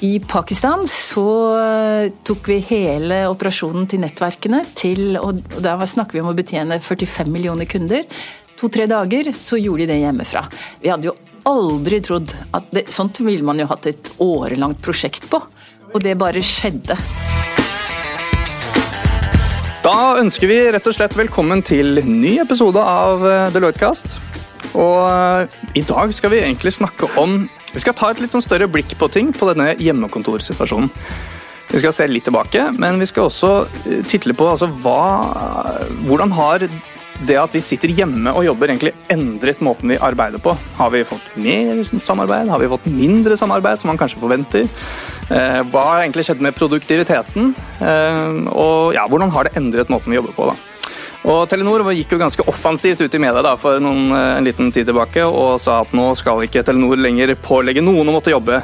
I Pakistan så tok vi hele operasjonen til nettverkene til og Da snakker vi om å betjene 45 millioner kunder. To-tre dager så gjorde de det hjemmefra. Vi hadde jo aldri trodd at det, Sånt ville man jo hatt et årelangt prosjekt på. Og det bare skjedde. Da ønsker vi rett og slett velkommen til ny episode av Deloitte-kast. Og i dag skal vi egentlig snakke om vi skal ta et litt sånn større blikk på ting på denne hjemmekontorsituasjonen. Vi skal se litt tilbake, men vi skal også title på altså, hva, hvordan har det at vi sitter hjemme og jobber, egentlig endret måten vi arbeider på? Har vi fått mer samarbeid? Har vi fått mindre samarbeid, som man kanskje forventer? Eh, hva har egentlig skjedd med produktiviteten? Eh, og ja, hvordan har det endret måten vi jobber på? da? Og Telenor gikk jo ganske offensivt ut i media da, for noen, eh, en liten tid tilbake og sa at nå skal ikke Telenor lenger pålegge noen å måtte jobbe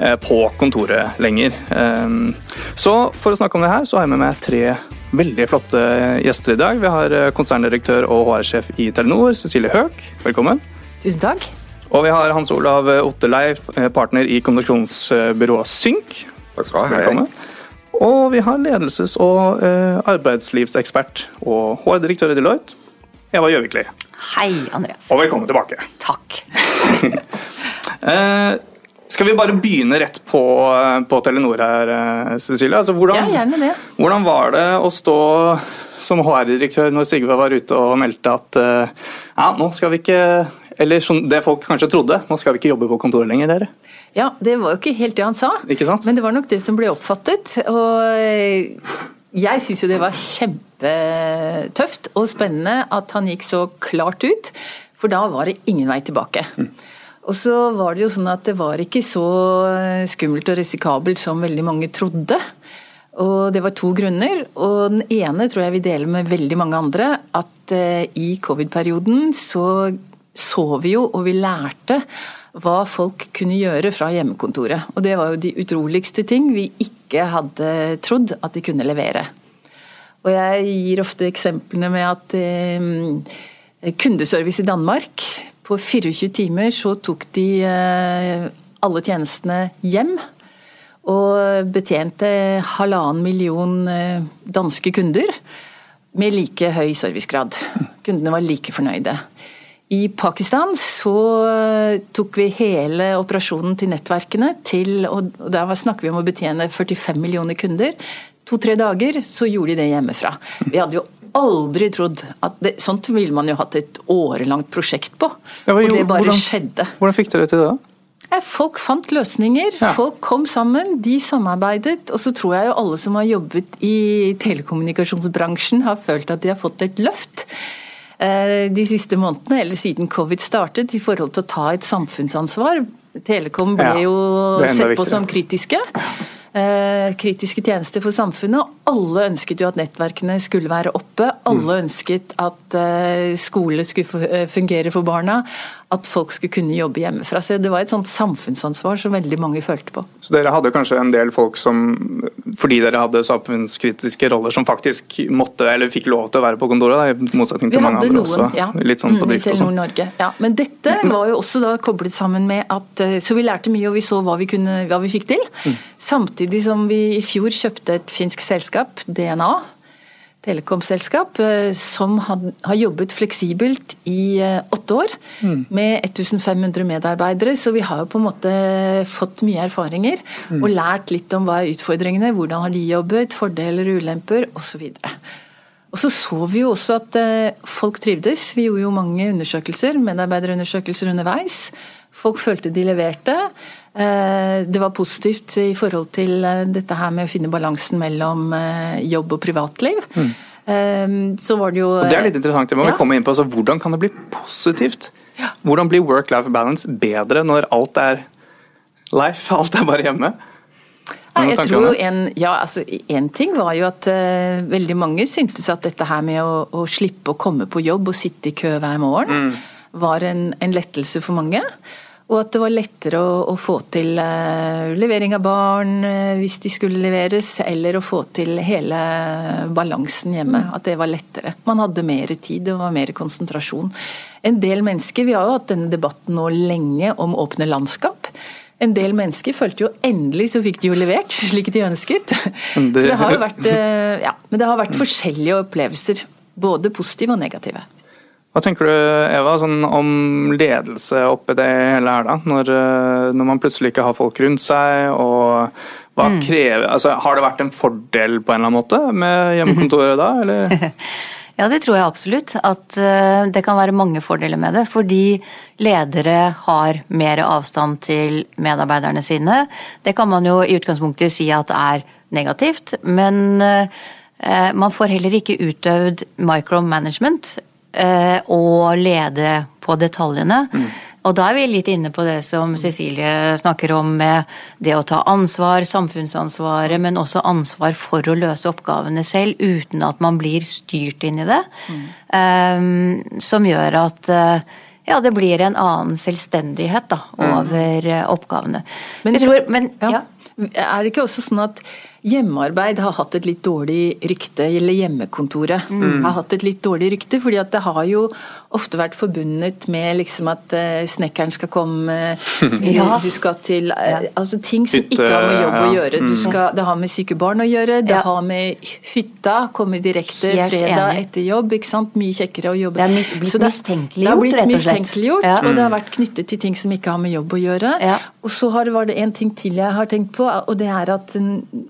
eh, på kontoret lenger. Ehm, så for å snakke om det her, så har jeg med meg tre veldig flotte gjester i dag. Vi har eh, konserndirektør og HR-sjef i Telenor, Cecilie Høek. Velkommen. Tusen takk. Og vi har Hans Olav Otteleif, partner i kommunikasjonsbyrået Synk. Takk skal du ha. Velkommen. Og vi har ledelses- og eh, arbeidslivsekspert og HR-direktør i Deloitte, Eva Gjøvikli. Hei, Andreas. Og velkommen tilbake. Takk. eh, skal vi bare begynne rett på, på Telenor her, Cecilie? Altså, hvordan, ja, gjerne det. Hvordan var det å stå som HR-direktør når Sigve var ute og meldte at eh, ja, nå skal vi ikke Eller som det folk kanskje trodde, nå skal vi ikke jobbe på kontoret lenger, dere? Ja, det var jo ikke helt det han sa. Men det var nok det som ble oppfattet. Og jeg syns jo det var kjempetøft og spennende at han gikk så klart ut. For da var det ingen vei tilbake. Og så var det jo sånn at det var ikke så skummelt og risikabelt som veldig mange trodde. Og det var to grunner. Og den ene tror jeg vi deler med veldig mange andre. At i covid-perioden så så vi jo, og vi lærte hva folk kunne gjøre fra hjemmekontoret. Og det var jo de utroligste ting vi ikke hadde trodd at de kunne levere. Og jeg gir ofte eksemplene med at eh, kundeservice i Danmark På 24 timer så tok de eh, alle tjenestene hjem. Og betjente halvannen million eh, danske kunder med like høy servicegrad. Kundene var like fornøyde. I Pakistan så tok vi hele operasjonen til nettverkene til og Da snakker vi om å betjene 45 millioner kunder. To-tre dager så gjorde de det hjemmefra. Vi hadde jo aldri trodd at det, Sånt ville man jo hatt et årelangt prosjekt på. Ja, og det bare hvordan, skjedde. Hvordan fikk dere til det? da? Folk fant løsninger, ja. folk kom sammen, de samarbeidet. Og så tror jeg jo alle som har jobbet i telekommunikasjonsbransjen har følt at de har fått et løft. Eh, de siste månedene, eller siden covid startet, i forhold til å ta et samfunnsansvar. Telekom ble jo sett på som kritiske. Eh, kritiske tjenester for samfunnet. og Alle ønsket jo at nettverkene skulle være oppe. Alle mm. ønsket at eh, skole skulle fungere for barna. At folk skulle kunne jobbe hjemmefra. Så Det var et sånt samfunnsansvar som veldig mange følte på. Så Dere hadde kanskje en del folk som, fordi dere hadde samfunnskritiske roller, som faktisk måtte eller fikk lov til å være på kontoret? Da, I motsetning til mange andre noen, også. Ja. Litt sånn på mm, drift og sånn. Norge. Ja. Men dette var jo også da koblet sammen med at eh, Så vi lærte mye, og vi så hva vi, kunne, hva vi fikk til. Mm. Samtidig som vi i fjor kjøpte et finsk selskap, DNA telekomselskap eh, som har jobbet fleksibelt i eh, åtte år mm. med 1500 medarbeidere. Så vi har jo på en måte fått mye erfaringer mm. og lært litt om hva er utfordringene, hvordan har de jobbet, fordeler og ulemper osv. Og så så vi jo også at eh, folk trivdes. Vi gjorde jo mange undersøkelser, medarbeiderundersøkelser underveis. Folk følte de leverte. Det var positivt i forhold til dette her med å finne balansen mellom jobb og privatliv. Mm. Så var det jo og Det er litt interessant. Det må ja. vi komme inn på. Altså, hvordan kan det bli positivt? Ja. Hvordan blir work-life balance bedre når alt er life? Alt er bare hjemme? jeg tror jo en, ja, altså, en ting var jo at uh, veldig mange syntes at dette her med å, å, slippe å komme på jobb og sitte i kø hver morgen, mm. var en, en lettelse for mange. Og at det var lettere å, å få til uh, levering av barn uh, hvis de skulle leveres, eller å få til hele balansen hjemme. At det var lettere. Man hadde mer tid, det var mer konsentrasjon. En del mennesker, Vi har jo hatt denne debatten nå lenge om åpne landskap. en del mennesker følte jo endelig så fikk de jo levert slik de ønsket. Det... Så det har jo vært, eh, ja, men det har vært forskjellige opplevelser. Både positive og negative. Hva tenker du Eva, sånn om ledelse oppi det hele her, da? Når, eh, når, man plutselig ikke har folk rundt seg, og hva mm. krever altså, Har det vært en fordel på en eller annen måte med hjemmekontoret da, eller? Ja, det tror jeg absolutt. At eh, det kan være mange fordeler med det. Fordi ledere har mer avstand til medarbeiderne sine. Det kan man jo i utgangspunktet si at er negativt, men eh, man får heller ikke utøvd micromanagement og lede på detaljene. Mm. Og da er vi litt inne på det som Cecilie snakker om med det å ta ansvar, samfunnsansvaret, men også ansvar for å løse oppgavene selv uten at man blir styrt inn i det. Mm. Um, som gjør at uh, ja, det blir en annen selvstendighet da, mm. over mm. oppgavene. Men, tror, men ja. Ja. Er det ikke også sånn at hjemmearbeid har hatt et litt dårlig rykte, eller hjemmekontoret mm. har hatt et litt dårlig rykte. fordi at det har jo ofte vært forbundet med liksom at uh, snekkeren skal komme, ja. du skal til uh, altså Ting som hytte, ikke har med jobb ja. å gjøre. Mm. Skal, det har med syke barn å gjøre, det ja. har med hytta, komme direkte Helt fredag enig. etter jobb. ikke sant, Mye kjekkere å jobbe. Det er blitt mistenkeliggjort, rett og slett. Det har og det har vært knyttet til ting som ikke har med jobb å gjøre. Og så var det en ting til jeg har tenkt på, og det er at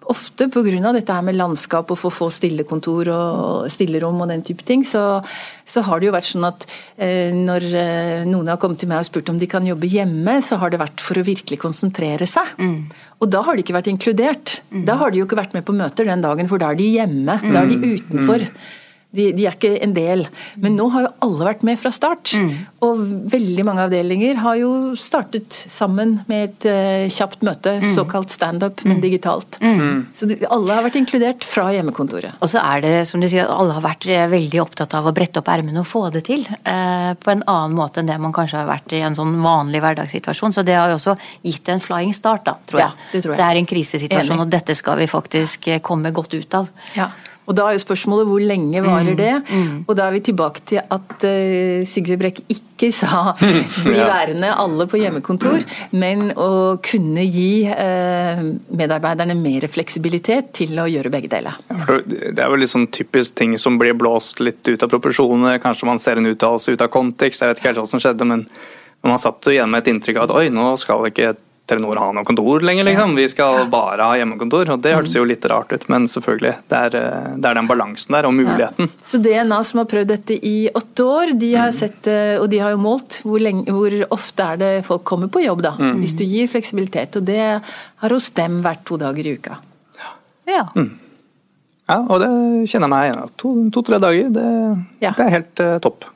ofte ofte pga. dette her med landskap og for få stillekontor og stillerom og den type ting, så, så har det jo vært sånn at eh, når eh, noen har kommet til meg og spurt om de kan jobbe hjemme, så har det vært for å virkelig konsentrere seg. Mm. Og da har de ikke vært inkludert. Mm. Da har de jo ikke vært med på møter den dagen, for da er de hjemme. Mm. Da er de mm. utenfor. Mm. De, de, er ikke en del. Men nå har jo alle vært med fra start. Mm. Og veldig mange avdelinger har jo startet sammen med et uh, kjapt møte, mm. såkalt standup, men mm. digitalt. Mm. Så du, alle har vært inkludert fra hjemmekontoret. Og så er det som du sier, at alle har vært eh, veldig opptatt av å brette opp ermene og få det til. Eh, på en annen måte enn det man kanskje har vært i en sånn vanlig hverdagssituasjon. Så det har jo også gitt en flying start, da, tror jeg. Ja, det, tror jeg. det er en krisesituasjon, Enig. og dette skal vi faktisk komme godt ut av. Ja. Og Da er jo spørsmålet hvor lenge varer mm, det? Mm. Og da er vi tilbake til at uh, Sigve Brekk ikke sa bli værende alle på hjemmekontor, men å kunne gi uh, medarbeiderne mer fleksibilitet til å gjøre begge deler. Det er jo litt sånn typisk ting som blir blåst litt ut av proporsjoner. Kanskje man ser en uttalelse ut av kontekst, jeg vet ikke helt hva som skjedde. men man satt jo igjen med et inntrykk av at oi, nå skal ikke Telenor ha noe kontor lenger, liksom. Vi skal bare ha hjemmekontor. og Det hørtes jo litt rart ut, men selvfølgelig. Det er, eh, det er den balansen der, og muligheten. Ja. Så DNA som har prøvd dette i åtte år, de har mm. sett, eh, og de har jo målt hvor, lenge, hvor, ofte er det folk kommer på jobb, da. Mm. Hvis du gir fleksibilitet. Og det har hos dem vært to dager i uka. Ja. Mm. Ja, og det kjenner jeg meg igjen i. To-tre to, dager, det, ja. det, er helt uh, topp.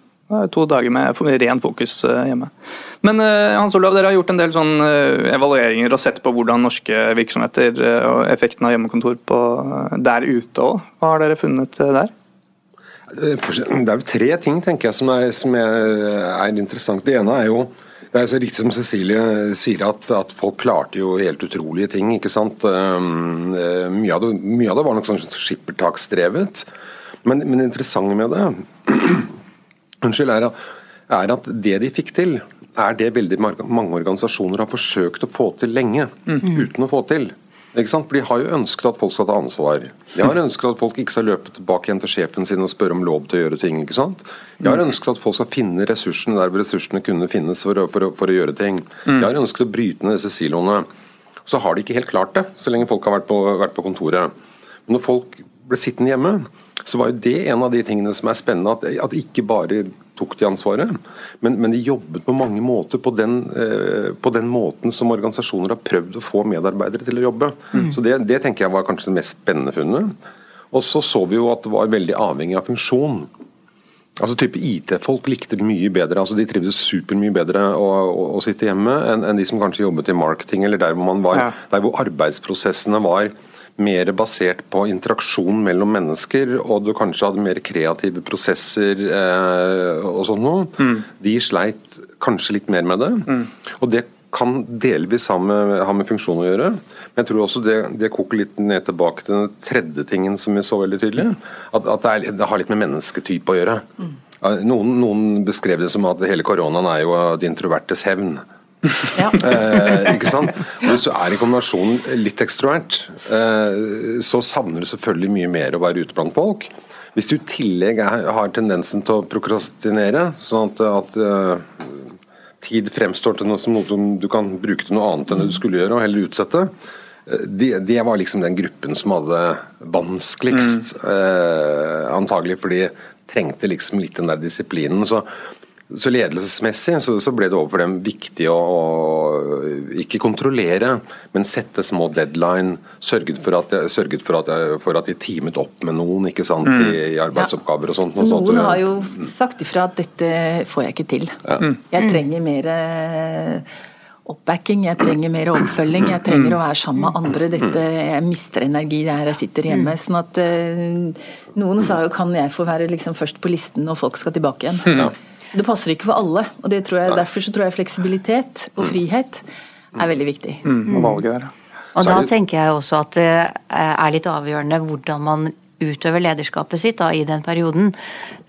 To dager med ren fokus uh, hjemme. Men eh, Hans Olav, dere har gjort en del sånn eh, evalueringer og sett på hvordan norske virksomheter eh, og effekten av hjemmekontor på, der ute òg. Hva har dere funnet der? Det er jo tre ting tenker jeg, som, er, som er interessant. Det ene er jo det er så riktig som Cecilie sier, at, at, folk klarte jo helt utrolige ting. ikke sant? Mye, av det, mye, av det, var nok sånn skippertaksdrevet. Men, men det interessante med det unnskyld, er, er at det de fikk til, er det veldig mange organisasjoner har forsøkt å få til lenge, mm. uten å få til. Ikke sant? For De har jo ønsket at folk skal ta ansvar. De har ønsket at folk ikke skal løpe tilbake igjen til sjefen sin og spørre om lov til å gjøre ting. ikke sant? De har mm. ønsket at folk skal finne ressursene der hvor ressursene kunne finnes for å, for å, for å gjøre ting. De mm. har ønsket å bryte ned disse siloene. Så har de ikke helt klart det, så lenge folk har vært på, vært på kontoret. Men når folk ble sittende hjemme, så var jo det en av de tingene som er spennende. At, at ikke bare tok de ansvaret, men, men, de jobbet på mange måter på den, eh, på den, måten som organisasjoner har prøvd å få medarbeidere til å jobbe. Mm. Så det, det, tenker jeg var kanskje det mest spennende funnet. Og så så vi jo at det var veldig avhengig av funksjon. Altså type IT-folk likte mye bedre, altså de trivdes supermye bedre å, å, å sitte hjemme enn, en de som kanskje jobbet i marketing, eller der hvor, man var, ja. der hvor arbeidsprosessene var mer basert på interaksjon mellom mennesker, og du kanskje hadde mer kreative prosesser eh, og sånn noe, mm. de sleit kanskje litt mer med det. Mm. Og det kan delvis ha med, ha med, funksjon å gjøre, men jeg tror også det, det, koker litt ned tilbake til den tredje tingen som vi så veldig tydelig. At, at det, er, det, har litt med mennesketype å gjøre. Mm. Noen, noen, beskrev det som at hele koronaen er jo de introvertes hevn. Ja. eh, ikke sant? Og hvis du er i kombinasjonen litt ekstrovert, eh, så savner du selvfølgelig mye mer å være ute blant folk. Hvis du i tillegg er, har tendensen til å prokrastinere, sånn at, at eh, tid fremstår til noe som du kan bruke til noe annet enn det du skulle gjøre, og heller utsette, eh, det, de var liksom den gruppen som hadde vanskeligst, mm. eh, antagelig fordi trengte liksom litt den der disiplinen. Så så ledelsesmessig så, så, ble det overfor dem viktig å, å, ikke kontrollere, men sette små deadline. Sørget for at, sørget for at, for at de teamet opp med noen ikke sant, mm. i, i, arbeidsoppgaver og sånt. Så noen har jo sagt ifra at dette får jeg ikke til. Ja. Jeg trenger mer eh, oppbacking, jeg trenger mer oppfølging, jeg trenger å være sammen med andre. Dette, jeg mister energi der jeg sitter hjemme. sånn at uh, Noen sa jo kan jeg få være liksom først på listen når folk skal tilbake igjen. Ja. Det passer ikke for alle. og jeg, Derfor så tror jeg fleksibilitet og frihet er veldig viktig. Mm, og valget der. Og da tenker jeg også at det er litt avgjørende hvordan man utøver lederskapet sitt da, i den perioden.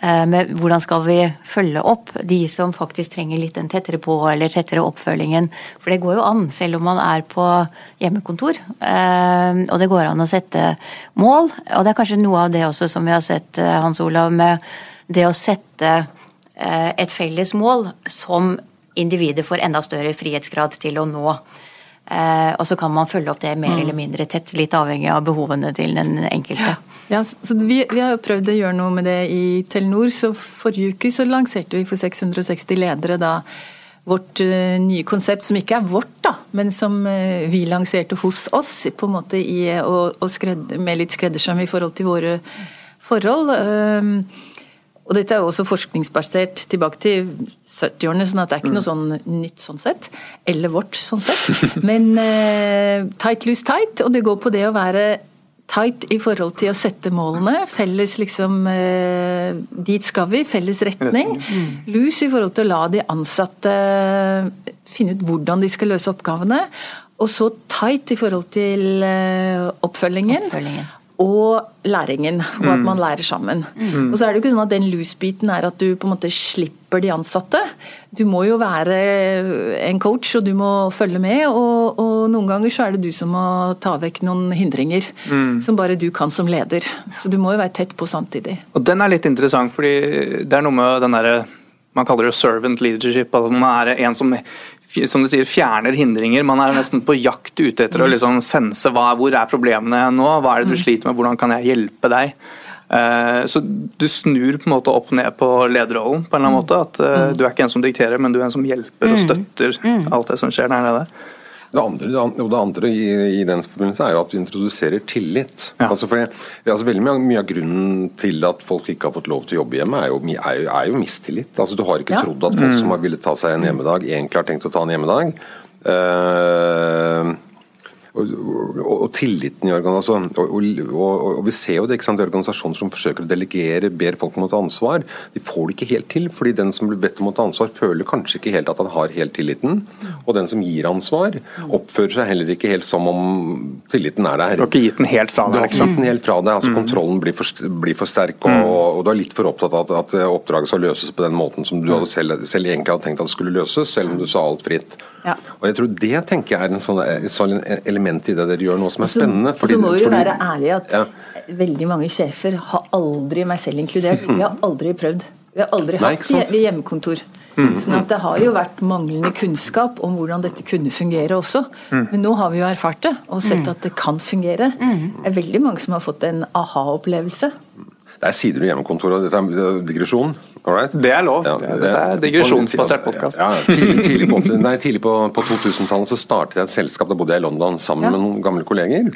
Eh, med hvordan skal vi følge opp de som faktisk trenger litt den tettere på eller tettere oppfølgingen. For det går jo an, selv om man er på hjemmekontor. Eh, og det går an å sette mål. Og det er kanskje noe av det også som vi har sett, eh, Hans Olav, med det å sette Eh, et felles mål som individet får enda større frihetsgrad til å nå. Eh, og så kan man følge opp det mer mm. eller mindre tett, litt avhengig av behovene til den enkelte. Ja, så vi, vi, har jo prøvd å gjøre noe med det i Telenor. så Forrige uke så lanserte vi for 660 ledere da vårt uh, nye konsept, som ikke er vårt, da, men som vi lanserte hos oss, på en måte i, og, og skred, med litt skreddersøm i forhold til våre forhold. Og dette er jo også forskningsbasert tilbake til 70-årene, sånn at det er ikke noe sånn nytt sånn sett. Eller vårt sånn sett. Men eh, tight, loose, tight. Og det går på det å være tight i forhold til å sette målene. Felles liksom eh, Dit skal vi. Felles retning. Loose i forhold til å la de ansatte finne ut hvordan de skal løse oppgavene. Og så tight i forhold til eh, oppfølgingen. oppfølgingen og læringen, og at mm. man lærer sammen. Mm. Og så er det jo ikke sånn at Den loose-biten er at du på en måte slipper de ansatte. Du må jo være en coach, og du må følge med. Og, og noen ganger så er det du som må ta vekk noen hindringer. Mm. Som bare du kan som leder. Så du må jo være tett på samtidig. Og Den er litt interessant, fordi det er noe med den derre man kaller det servant leadership. at Man er en som som du sier, fjerner hindringer. Man er nesten på jakt ute etter å mm. liksom sense hva, hvor er problemene nå, hva er det du mm. sliter med, hvordan kan jeg hjelpe deg? Eh, så du snur på en måte opp ned på lederrollen på en eller annen mm. måte. At eh, du er ikke en som dikterer, men du er en som hjelper og støtter alt det som skjer der nede. Det andre, det andre i, i, den forbindelse er jo at du introduserer tillit. Ja. Altså for, altså veldig mye, mye, av grunnen til at folk ikke har fått lov til å jobbe hjemme, er jo, er jo, er jo mistillit. Altså Du har ikke ja. trodd at folk mm. som har villet ta seg en hjemmedag, egentlig har tenkt å ta en hjemmedag. Uh, og, og, tilliten i organisasjonen. Og, og, vi ser jo det ikke sant, i organisasjoner som forsøker å delegere, ber folk om å ta ansvar. De får det ikke helt til, fordi den som blir bedt om å ta ansvar, føler kanskje ikke helt at han har helt tilliten. Og den som gir ansvar, oppfører seg heller ikke helt som om tilliten er der. Du har ikke gitt den helt fra deg? Du har ikke gitt den helt fra deg. altså mm. Kontrollen blir for, blir for sterk, og, mm. og, du er litt for opptatt av at, at oppdraget skal løses på den måten som du hadde selv, selv egentlig hadde tenkt at det skulle løses, selv om du sa alt fritt. Ja. Og jeg tror Det tenker jeg er en sånn, sånn element i det dere gjør nå som er spennende. Fordi, så må vi jo være ærlige at ja. veldig mange sjefer har aldri, meg selv inkludert, vi har aldri prøvd. Vi har aldri Nei, hatt hjemmekontor. Mm. Sånn at Det har jo vært manglende kunnskap om hvordan dette kunne fungere også. Mm. Men nå har vi jo erfart det og sett mm. at det kan fungere. Mm. Det er veldig mange som har fått en aha-opplevelse. Det er sider ved hjemmekontoret, dette er digresjon. Alright? Det er lov. Ja, det, det er digresjonsbasert podkast. Ja, tidlig, tidlig, på, tidlig på, på 2000-tallet så startet jeg et selskap, da bodde jeg i London sammen ja. med noen gamle kolleger.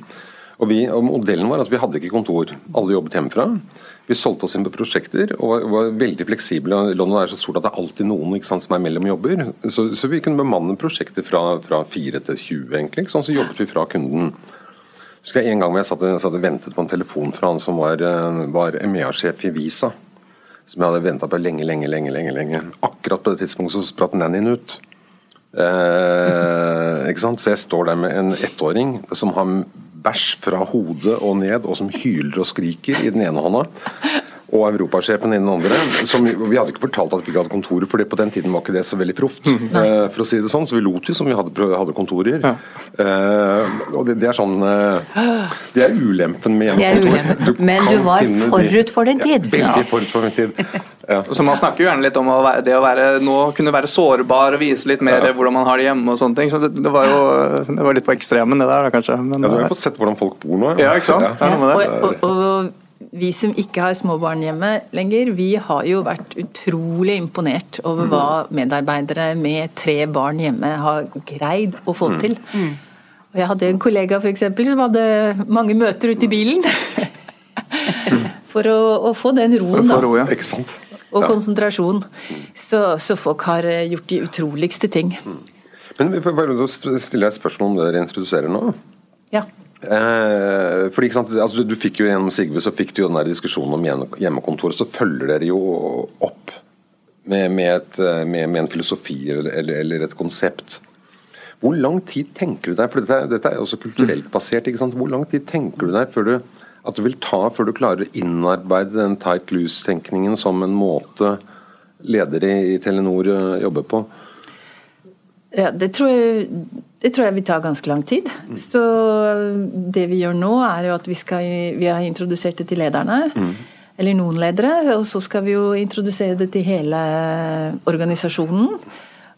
Og, vi, og Modellen var at vi hadde ikke kontor, alle jobbet hjemmefra. Vi solgte oss inn på prosjekter og var veldig fleksible. London er så stort at det er alltid noen sant, som er mellom jobber. Så, så, vi kunne bemanne prosjekter fra, fra 4 til 20, egentlig. Sånn, så jobbet vi fra kunden husker jeg En gang jeg satt, satt og ventet på en telefon fra han som var, eh, var EMEA-sjef i Visa. Som jeg hadde venta på lenge, lenge, lenge. lenge, lenge. Akkurat på det tidspunktet så spratt nannyen ut. Eh, ikke sant? Så jeg står der med en ettåring som har bæsj fra hodet og ned, og som hyler og skriker i den ene hånda. Og europasjefen i den andre. Som, vi hadde ikke fortalt at vi ikke hadde kontorer, for på den tiden var ikke det så veldig proft. Mm. Uh, for å si det sånn, Så vi lot jo som vi hadde, hadde kontorer. Ja. Uh, og det, det, er sånn uh, Det er ulempen med hjemmekontor. Du Men du var forut for din tid. Ja, veldig forut for min tid. Ja. Så Man snakker jo gjerne litt om det å være, nå kunne være sårbar og vise litt mer ja. hvordan man har det hjemme. og sånne ting, så Det, det var jo det var litt på ekstremen, det der, kanskje. Men, ja, Du har jo fått sett hvordan folk bor nå. Ja, ikke sant? Ja. Og, og, og, vi som ikke har småbarn hjemme lenger, vi har jo vært utrolig imponert over hva medarbeidere med tre barn hjemme har greid å få mm. til. Mm. Og jeg hadde en kollega for eksempel, som hadde mange møter ute i bilen. For å, å, få den roen, da. Og konsentrasjon. Så, så, folk har eh, gjort de utroligste ting. Mm. Men vi får bare stille et spørsmål om det dere introduserer nå. Ja. Eh, fordi, altså, du, du, fikk jo Gjennom Sigve så fikk du jo den der diskusjonen om hjemmekontoret. Så følger dere jo opp med, med, et, eh, med, med en filosofi eller, eller, et konsept. Hvor lang tid tenker du deg, for dette, dette er jo også kulturelt basert, hvor lang tid tenker du deg før du, at du vil ta før du klarer å innarbeide den tight loose-tenkningen som en måte ledere i Telenor eh, jobber på? Ja, det tror, jeg, det tror jeg vil ta ganske lang tid. Mm. Så det vi gjør nå, er jo at vi, skal, vi har introdusert det til lederne. Mm. Eller noen ledere. Og så skal vi jo introdusere det til hele organisasjonen.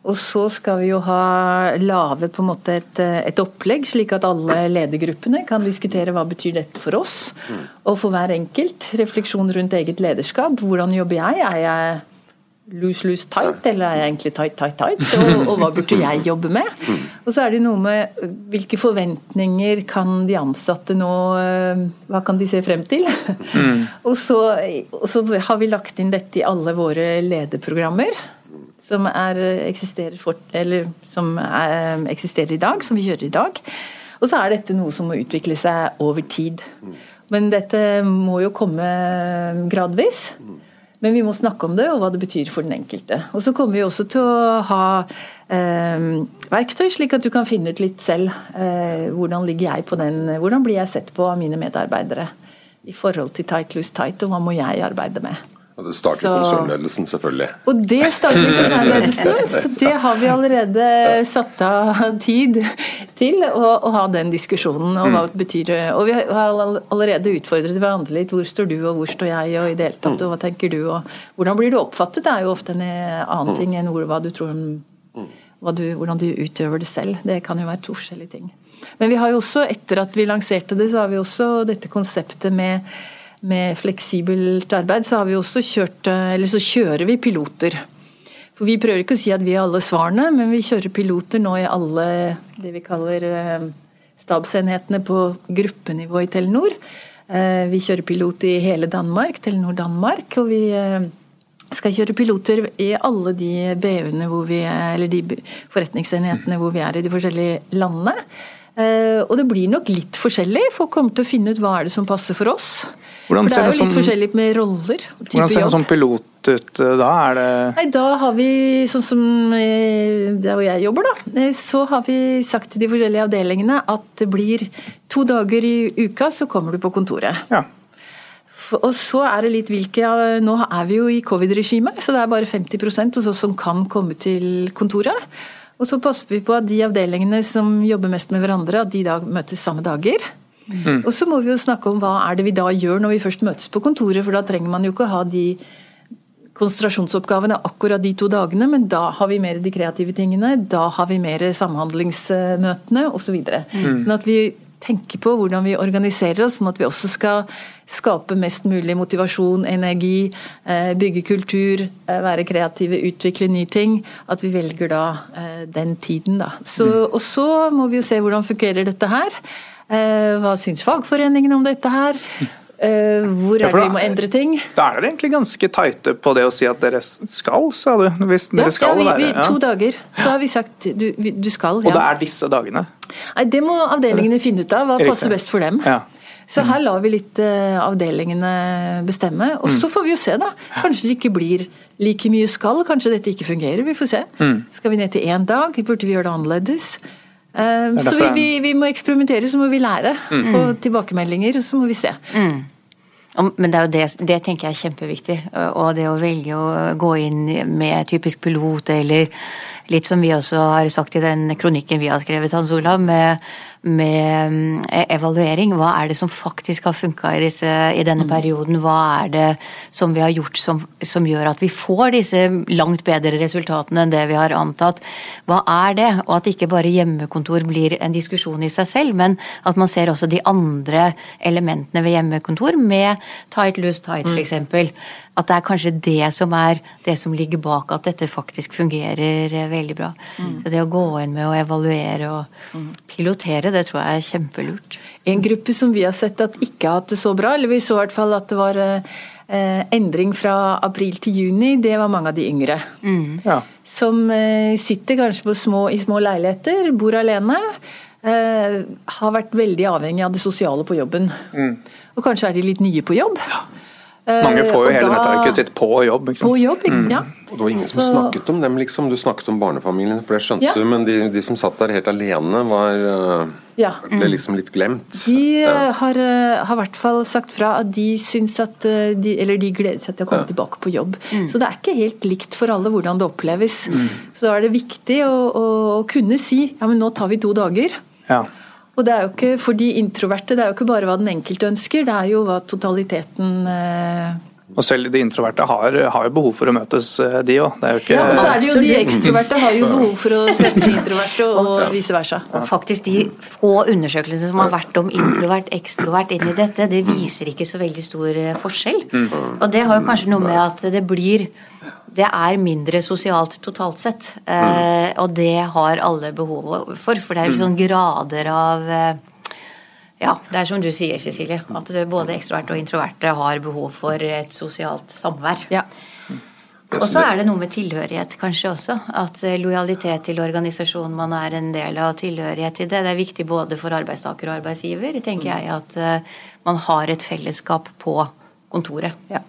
Og så skal vi jo ha lage på en måte et, et, opplegg, slik at alle ledergruppene kan diskutere hva betyr dette for oss. Mm. Og for hver enkelt refleksjon rundt eget lederskap. Hvordan jobber jeg? Er jeg loose, loose, tight, eller er jeg egentlig tight, tight, tight? Og, og, hva burde jeg jobbe med? Og så er det noe med hvilke forventninger kan de ansatte nå eh, Hva kan de se frem til? Mm. Og, så, og, så, har vi lagt inn dette i alle våre lederprogrammer. Som, er, eksisterer, for, eller, som er, eksisterer i dag, som vi kjører i dag. Og så er dette noe som må utvikle seg over tid. Men dette må jo komme gradvis. Men vi må snakke om det og hva det betyr for den enkelte. Og så kommer vi også til å ha eh, verktøy, slik at du kan finne ut litt selv eh, hvordan ligger jeg på den, hvordan blir jeg sett på av mine medarbeidere i forhold til tight loose tight, og hva må jeg arbeide med. Og det starter så. konsernledelsen, selvfølgelig. Og det starter konsernledelsen, så det har vi allerede satt av tid til å, å ha den diskusjonen. Og hva det mm. betyr Og vi har allerede utfordret hverandre litt. Hvor står du, og hvor står jeg, og i det hele tatt, og hva tenker du, og hvordan blir du oppfattet? Det er jo ofte en annen ting enn hva du tror om du, hvordan du utøver det selv. Det kan jo være to forskjellige ting. Men vi har jo også, etter at vi lanserte det, så har vi også dette konseptet med med fleksibelt arbeid, så, har vi også kjørt, eh, eller så kjører vi piloter. For Vi prøver ikke å si at vi har alle svarene, men vi kjører piloter nå i alle det vi kaller eh, stabsenhetene på gruppenivå i Telenor. Eh, vi kjører pilot i hele Danmark, Telenor Danmark. Og vi skal kjøre piloter i alle de BU-ene eller de forretningsenhetene hvor vi er i de forskjellige landene. Og det blir nok litt forskjellig. Folk kommer til å finne ut hva er det som passer for oss. Hvordan for det er jo litt som, forskjellig med roller. Hvordan ser en sånn pilot ut eh, da? Er det Nei, Da har vi, sånn som eh, der hvor jeg jobber, da, eh, så har vi sagt til de forskjellige avdelingene at det blir to dager i uka, så kommer du på kontoret. Ja. Og så er det litt hvilke Nå er vi jo i covid-regimet, så det er bare 50% hos oss som kan komme til kontoret. Og så passer vi på at de avdelingene som jobber mest med hverandre, at de da møtes samme dager. Mm. Og så må vi jo snakke om hva er det vi da gjør når vi først møtes på kontoret, for da trenger man jo ikke ha de konsentrasjonsoppgavene akkurat de to dagene, men da har vi mer de kreative tingene, da har vi mer samhandlingsmøtene osv. Så mm. Sånn at vi tenker på hvordan vi organiserer oss, sånn at vi også skal skape mest mulig motivasjon, energi, eh, bygge kultur, eh, være kreative, utvikle nye ting. At vi velger da eh, den tiden, da. Så, mm. og så må vi jo se hvordan fungerer dette her. Eh, hva syns fagforeningen om dette her? Eh, hvor er det vi må endre ting? Da er dere egentlig ganske tighte på det å si at dere skal, sa du? Hvis dere skal ja, vi, vi. Ja. To dager, så har vi sagt du, du skal. Ja. Og det er disse dagene? Nei, Det må avdelingene finne ut av. Hva passer best for dem. Ja. Så her lar vi litt uh, avdelingene bestemme. Og så mm. får vi jo se, da. Kanskje det ikke blir like mye skal. Kanskje dette ikke fungerer. Vi får se. Mm. Skal vi ned til én dag? Burde vi gjøre det annerledes? Uh, så vi, vi, vi, må eksperimentere, så må vi lære. Mm. Få tilbakemeldinger, og så må vi se. Mm. Men det er jo det, det tenker jeg er kjempeviktig. Og det å velge å gå inn med typisk pilot eller litt som vi også har sagt i den kronikken vi har skrevet, Hans Olav, med med mm, evaluering. Hva er det som faktisk har funka i, i, denne mm. perioden? Hva er det som vi har gjort som, som, gjør at vi får disse langt bedre resultatene enn det vi har antatt? Hva er det? Og at ikke bare hjemmekontor blir en diskusjon i seg selv, men at man ser også de andre elementene ved hjemmekontor, med tight, loose, tight f.eks. Mm at det er kanskje det som er det som ligger bak at dette faktisk fungerer eh, veldig bra. Mm. Så det å gå inn med å evaluere og mm. Pilotere, det tror jeg er kjempelurt. En gruppe som vi har sett at ikke har hatt det så bra, eller vi så i hvert fall at det var eh, endring fra april til juni, det var mange av de yngre. Mm. Ja. Som eh, sitter kanskje små, i små leiligheter, bor alene. Eh, har vært veldig avhengig av det sosiale på jobben. Mm. Og kanskje er de litt nye på jobb. Ja. Mange får jo hele da, nettverket sitt på jobb. Ikke sant? På jobb, mm. ja. Og det var ingen som snakket om dem, liksom. Du snakket om barnefamilien, for det skjønte ja. du. Men de, de, som satt der helt alene, var uh, ja. ble liksom litt glemt. De ja. Eh, har, uh, i hvert fall sagt fra at de syns at de, Eller de gleder seg til å komme tilbake på jobb. Mm. Så det er ikke helt likt for alle hvordan det oppleves. Mm. Så da er det viktig å, å, å, kunne si ja, men nå tar vi to dager. Ja. Og det er jo ikke for de introverte, det er jo ikke bare hva den enkelte ønsker, det er jo hva totaliteten eh, og selv de introverte har, har jo behov for å møtes, eh, de òg. Ja, og så er det jo de ekstroverte har jo behov for å treffe de introverte, og, vice versa. Og faktisk de få undersøkelsene som har vært om introvert, ekstrovert inn i dette, det viser ikke så veldig stor eh, forskjell. Mm. Og det har jo kanskje noe med at det blir det er mindre sosialt totalt sett. Mm. og det har alle behov for. For det er sånn grader av eh, Ja, det er som du sier, Cecilie. At både ekstroverte og introverte har behov for et sosialt samvær. Ja. Og så er det noe med tilhørighet kanskje også. At eh, lojalitet til organisasjonen man er en del av, tilhørighet til det, det er viktig både for arbeidstaker og arbeidsgiver, tenker jeg. At man har et fellesskap på kontoret. Ja.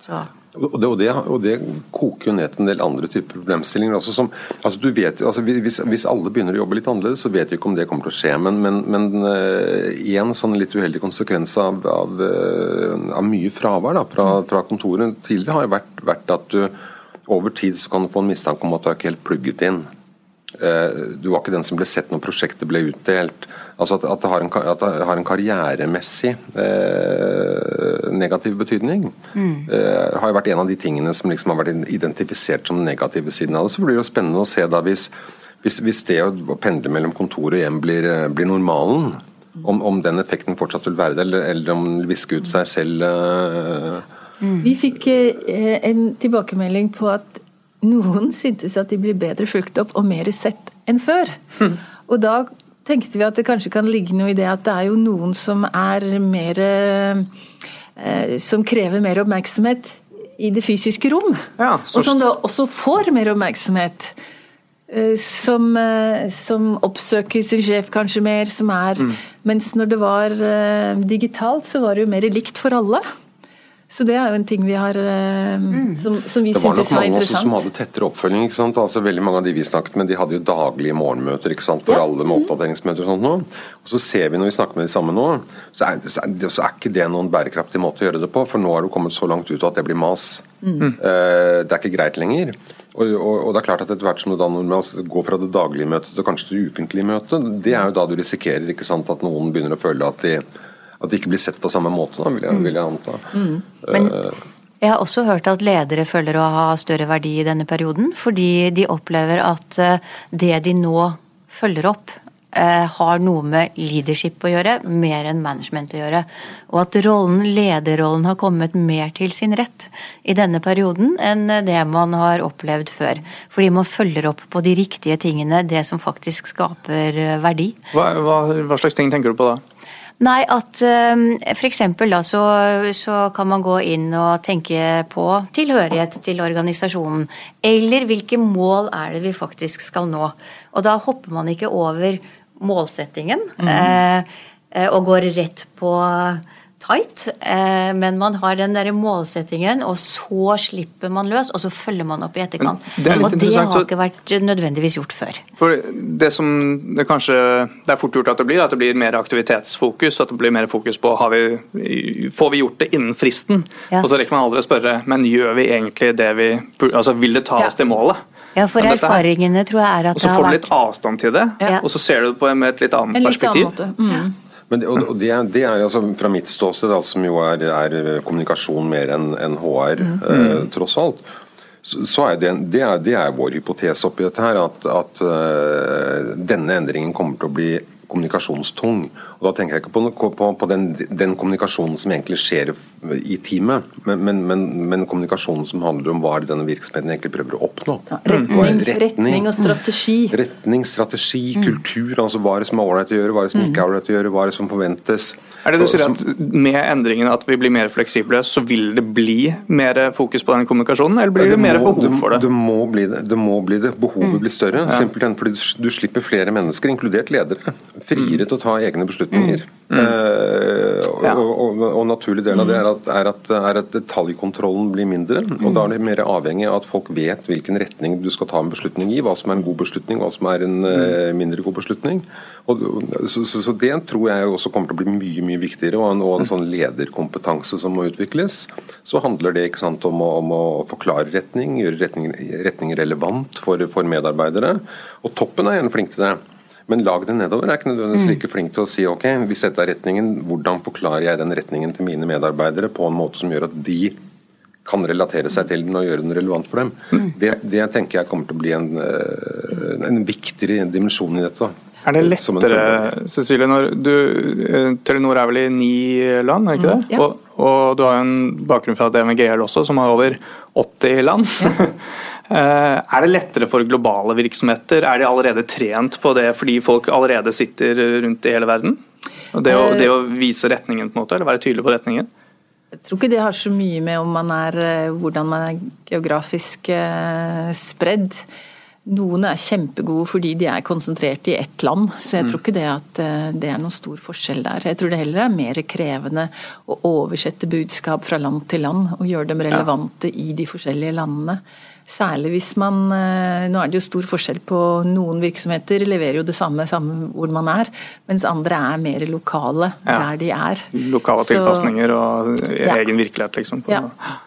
Så. Og det, og, det, og det, koker jo ned til en del andre typer problemstillinger. også som, altså du vet altså hvis, hvis, alle begynner å jobbe litt annerledes, så vet vi ikke om det kommer til å skje. Men, men, men uh, sånn litt uheldig konsekvens av, av, uh, av mye fravær da, fra, fra, kontoret tidligere har jo vært, vært, at du over tid så kan du få en mistanke om at du er ikke helt plugget inn. Uh, du var ikke den som ble sett når prosjektet ble utdelt. Altså at, at, det, har en, at det har en karrieremessig eh, negativ betydning. Mm. Eh, har jo vært en av de tingene som liksom har vært identifisert som den negative siden av det. Så blir det jo spennende å se da hvis, hvis, hvis det å pendle mellom kontor og hjem blir, eh, blir normalen, om, om, den effekten fortsatt vil være det, eller, eller om den visker ut seg selv. Eh. Mm. Vi fikk eh, en tilbakemelding på at noen syntes at de blir bedre fulgt opp og mer sett enn før. Mm. Og da tenkte vi at det kanskje kan ligge noe i det at det er jo noen som er mer eh, Som krever mer oppmerksomhet i det fysiske rom. Ja, og som da også får mer oppmerksomhet. Eh, som, eh, som, oppsøker sin sjef kanskje mer, som er mm. Mens når det var eh, digitalt, så var det jo mer likt for alle. Så det er jo en ting vi har eh, mm. som, som, vi syntes var interessant. Det var nok mange også som hadde tettere oppfølging. ikke sant? Altså Veldig mange av de vi snakket med, de hadde jo daglige morgenmøter ikke sant? for ja. alle med mm. oppdateringsmøter og sånt nå. Og så ser vi når vi snakker med de samme nå, så er, så, er, så er, ikke det noen bærekraftig måte å gjøre det på. For nå har du kommet så langt ut at det blir mas. Mm. Uh, det er ikke greit lenger. Og, og, og, det er klart at etter hvert som du da går fra det daglige møtet til kanskje det ukentlige møtet, det er jo da du risikerer ikke sant, at noen begynner å føle at de at det ikke blir sett på samme måte, da, vil jeg, vil jeg anta. Mm. Men eh, jeg har også hørt at ledere føler å ha større verdi i denne perioden, fordi de opplever at eh, det de nå følger opp, eh, har noe med leadership å gjøre, mer enn management å gjøre. Og at rollen, lederrollen har kommet mer til sin rett i denne perioden enn det man har opplevd før. Fordi man følger opp på de riktige tingene, det som faktisk skaper verdi. Hva, hva, hva slags ting tenker du på da? Nei, at ehm, f.eks. da så, så, kan man gå inn og tenke på tilhørighet til organisasjonen. Eller hvilke mål er det vi faktisk skal nå. Og da hopper man ikke over målsettingen mm. eh, og går rett på tight, eh, men man har den der målsettingen, og så slipper man løs, og så følger man opp i etterkant. Det og det har ikke vært nødvendigvis gjort før. For Det som det kanskje det er fort gjort at det blir, at det blir mer aktivitetsfokus, at det blir mer fokus på har vi, får vi gjort det innen fristen. Ja. Og så rekker man aldri å spørre men gjør vi egentlig det vi altså Vil det ta oss til målet? Ja, for erfaringene tror jeg er at det har vært Og så får du litt avstand til det, ja. og så ser du det på med et litt annet en perspektiv. Litt annen måte. Mm. Men det, og det, det er altså Fra mitt ståsted, som jo er, er kommunikasjon mer enn en HR, mm. eh, tross alt, så, så er det, det, er, det, er, vår hypotese oppi dette her, at, at uh, denne endringen kommer til å bli kommunikasjonstung. Og Da tenker jeg ikke på, på, på den, den, kommunikasjonen som egentlig skjer i teamet, men, men, men, men, kommunikasjonen som handler om hva denne virksomheten egentlig prøver å oppnå. Ja, retning, retning, retning, og strategi. Retning, strategi, mm. kultur. altså Hva er det som er ålreit å gjøre, hva er det som ikke er mm. ålreit å gjøre, hva er det som forventes. Er det du sier at Med endringen at vi blir mer fleksible, så vil det bli mer fokus på den kommunikasjonen, eller blir det, det mer må, behov for det? Det må bli det. det, må bli det. Behovet mm. blir større. Ja. Simpelthen fordi du, du slipper flere mennesker, inkludert ledere, friere mm. til å ta egne beslutninger. Mm. Uh, ja. og, og, og, naturlig del av det er at, er, at, er at, detaljkontrollen blir mindre. og Da er det mer avhengig av at folk vet hvilken retning du skal ta en beslutning i. Hva som er en god beslutning, hva som er en uh, mindre god beslutning. Og, så, så, så, Det tror jeg også kommer til å bli mye mye viktigere, og en, og en sånn lederkompetanse som må utvikles. Så handler det ikke sant, om, å, om å forklare retning, gjøre retning, retning relevant for, for, medarbeidere. Og toppen er gjerne flink til det. Men lagene nedover er ikke nødvendigvis mm. like flink til å si ok, hvis dette er retningen, hvordan forklarer jeg den retningen til mine medarbeidere på en måte som gjør at de kan relatere seg til den og gjøre den relevant for dem. Mm. Det, det tenker jeg kommer til å bli en, eh, en viktigere dimensjon i dette. Er det lettere, Cecilie, når du, eh, Telenor er vel i ni land, er det ikke det? Mm, ja. og, og, du har jo en bakgrunn fra DMGL også, som har over 80 land. Ja. Eh, er det lettere for globale virksomheter? Er de allerede trent på det fordi folk allerede sitter rundt i hele verden? Det, å, det å vise retningen, på en måte, eller være tydelig på retningen? Jeg tror ikke det har så mye med om man er, eh, hvordan man er geografisk spredd. Noen er kjempegode fordi de er konsentrert i ett land, så jeg mm. tror ikke det at eh, det er noen stor forskjell der. Jeg tror det heller er mer krevende å oversette budskap fra land til land og gjøre dem relevante i de forskjellige landene. Særlig hvis man eh, Nå er det jo stor forskjell på noen virksomheter leverer jo det samme samme hvor man er, mens andre er mer lokale ja. der de er. Lokale tilpasninger og ja. egen virkelighet, liksom. Ja.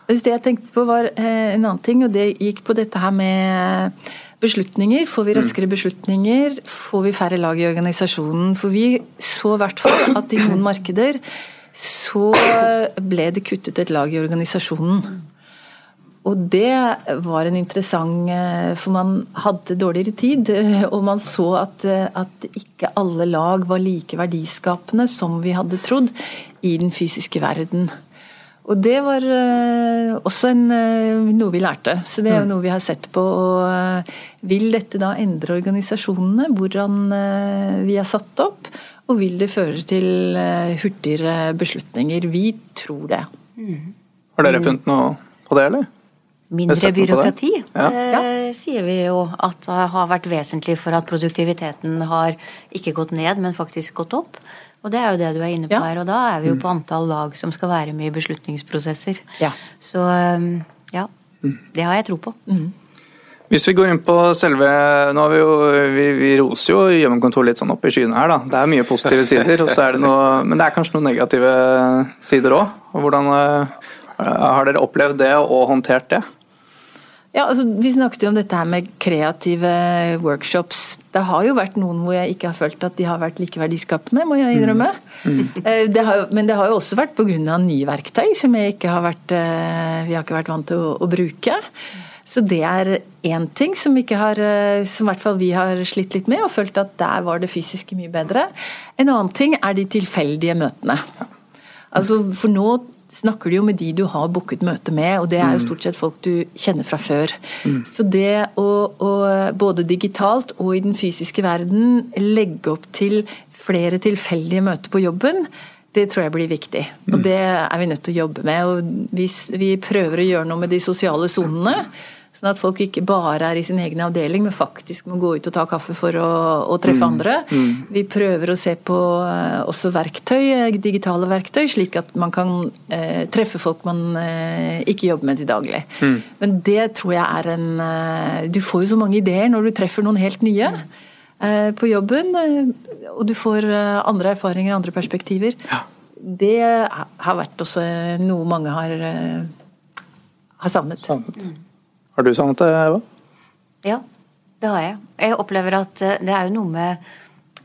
Det jeg tenkte på var eh, en annen ting, og det gikk på dette her med beslutninger. Får vi raskere beslutninger, får vi færre lag i organisasjonen. For vi så i hvert fall at i noen markeder så ble det kuttet et lag i organisasjonen. Og det var en interessant eh, For man hadde dårligere tid, og man så at, at ikke alle lag var like verdiskapende som vi hadde trodd i den fysiske verden. Og det var også en, noe vi lærte. Så det er jo mm. noe vi har sett på. Og vil dette da endre organisasjonene, hvordan vi er satt opp? Og vil det føre til hurtigere beslutninger? Vi tror det. Mm. Har dere funnet noe på det, eller? Mindre byråkrati, ja. eh, sier vi jo at det har vært vesentlig for at produktiviteten har ikke gått ned, men faktisk gått opp. Og det er jo det du er inne på ja. her, og da er vi jo på antall lag som skal være med i beslutningsprosesser. Ja. Så um, ja, mm. det har jeg tro på. Mm. Hvis vi går inn på selve nå har Vi jo, vi, vi roser jo hjemmekontor litt sånn opp i skyene her. da. Det er mye positive sider, og så er det noe, men det er kanskje noen negative sider òg. Hvordan uh, har dere opplevd det og håndtert det? Ja, altså, Vi snakket jo om dette her med kreative workshops. Det har jo vært noen hvor jeg ikke har følt at de har vært like verdiskapende, må jeg innrømme. Mm. Mm. Eh, det har, men det har jo også vært pga. nye verktøy som ikke har vært, eh, vi har ikke vært vant til å, å bruke. Så det er én ting som, har, eh, som i hvert fall vi har slitt litt med, og følt at der var det fysiske mye bedre. En annen ting er de tilfeldige møtene. Altså, for nå snakker du jo med de du har booket møte med, og det er jo mm. stort sett folk du kjenner fra før. Mm. Så det å, å, både digitalt og i den fysiske verden legge opp til flere tilfeldige møter på jobben, det tror jeg blir viktig. Og mm. det er vi nødt til å jobbe med. Og hvis vi prøver å gjøre noe med de sosiale sonene, Sånn at folk ikke bare er i sin egen avdeling, men faktisk må gå ut og ta kaffe for å, å treffe mm. andre. Mm. Vi prøver å se på uh, også verktøy, eh, digitale verktøy, slik at man kan uh, treffe folk man uh, ikke jobber med til daglig. Mm. Men det tror jeg er en Du får jo så mange ideer når du treffer noen helt nye på jobben, og du får andre erfaringer, andre perspektiver. Ja. Det har vært også noe mange har, har savnet. savnet. Har du savnet det, Eva? Ja, det har jeg. Jeg opplever at eh, det er jo noe med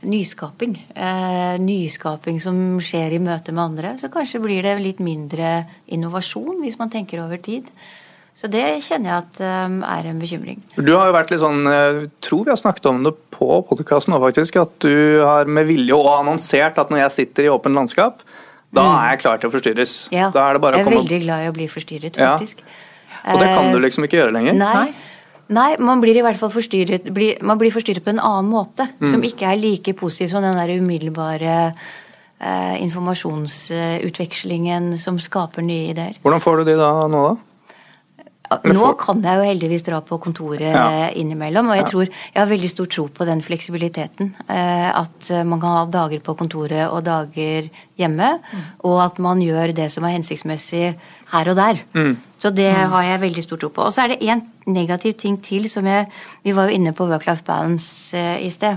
nyskaping. Eh, nyskaping som skjer i møte med andre. Så kanskje blir det litt mindre innovasjon hvis man tenker over tid. Så det kjenner jeg at um, er en bekymring. Du har jo vært litt sånn, jeg tror vi har snakket om det på podkasten nå faktisk, at du har med vilje og annonsert at når jeg sitter i åpent landskap, da mm. er jeg klar til å forstyrres. Ja, jeg er veldig glad i å bli forstyrret, faktisk. Ja. Og det kan du eh, liksom ikke gjøre lenger? Nei. Nei, man blir i hvert fall forstyrret, blir, man blir forstyrret på en annen måte. Mm. Som ikke er like positiv som den der umiddelbare eh, informasjonsutvekslingen som skaper nye ideer. Hvordan får du de da nå, da? Nå kan jeg jo heldigvis dra på kontoret ja. innimellom, og jeg tror jeg har veldig stor tro på den fleksibiliteten. Eh, at man kan ha dager på kontoret og dager hjemme, mm. og at man gjør det som er hensiktsmessig her og der. Mm. Så det mm. har jeg veldig stor tro på. Og så er det én negativ ting til som jeg Vi var jo inne på work-life balance eh, i sted.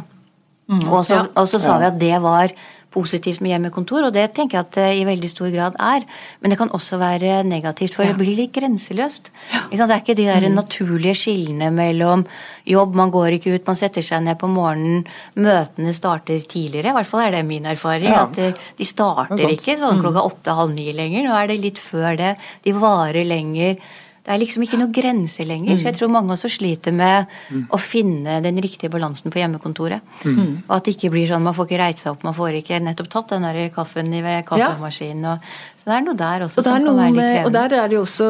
Mm. Og så, ja. sa vi at det var positivt med hjemmekontor, og det tenker jeg at det i veldig stor grad er. Men det kan også være negativt, for ja. det blir litt grenseløst. Ja. Det er ikke de der mm. naturlige skillene mellom jobb, man går ikke ut, man setter seg ned på morgenen, møtene starter tidligere. I hvert fall er det min erfaring. Ja. At de starter ikke sånn klokka mm. åtte-halv ni lenger. Nå er det litt før det. De varer lenger. Det er liksom ikke noe grense lenger. Mm. Så jeg tror mange også sliter med mm. å finne den riktige balansen på hjemmekontoret. Mm. Og at det ikke blir sånn man får ikke reist seg opp, man får ikke nettopp tatt den der kaffen i kaffemaskinen. Og, så det er noe der også som kan være litt krevende. Og der er det jo også